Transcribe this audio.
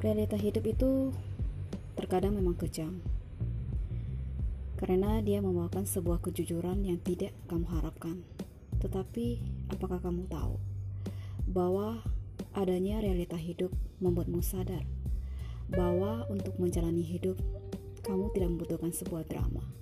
Realita hidup itu terkadang memang kejam. Karena dia membawakan sebuah kejujuran yang tidak kamu harapkan. Tetapi, apakah kamu tahu bahwa adanya realita hidup membuatmu sadar bahwa untuk menjalani hidup, kamu tidak membutuhkan sebuah drama.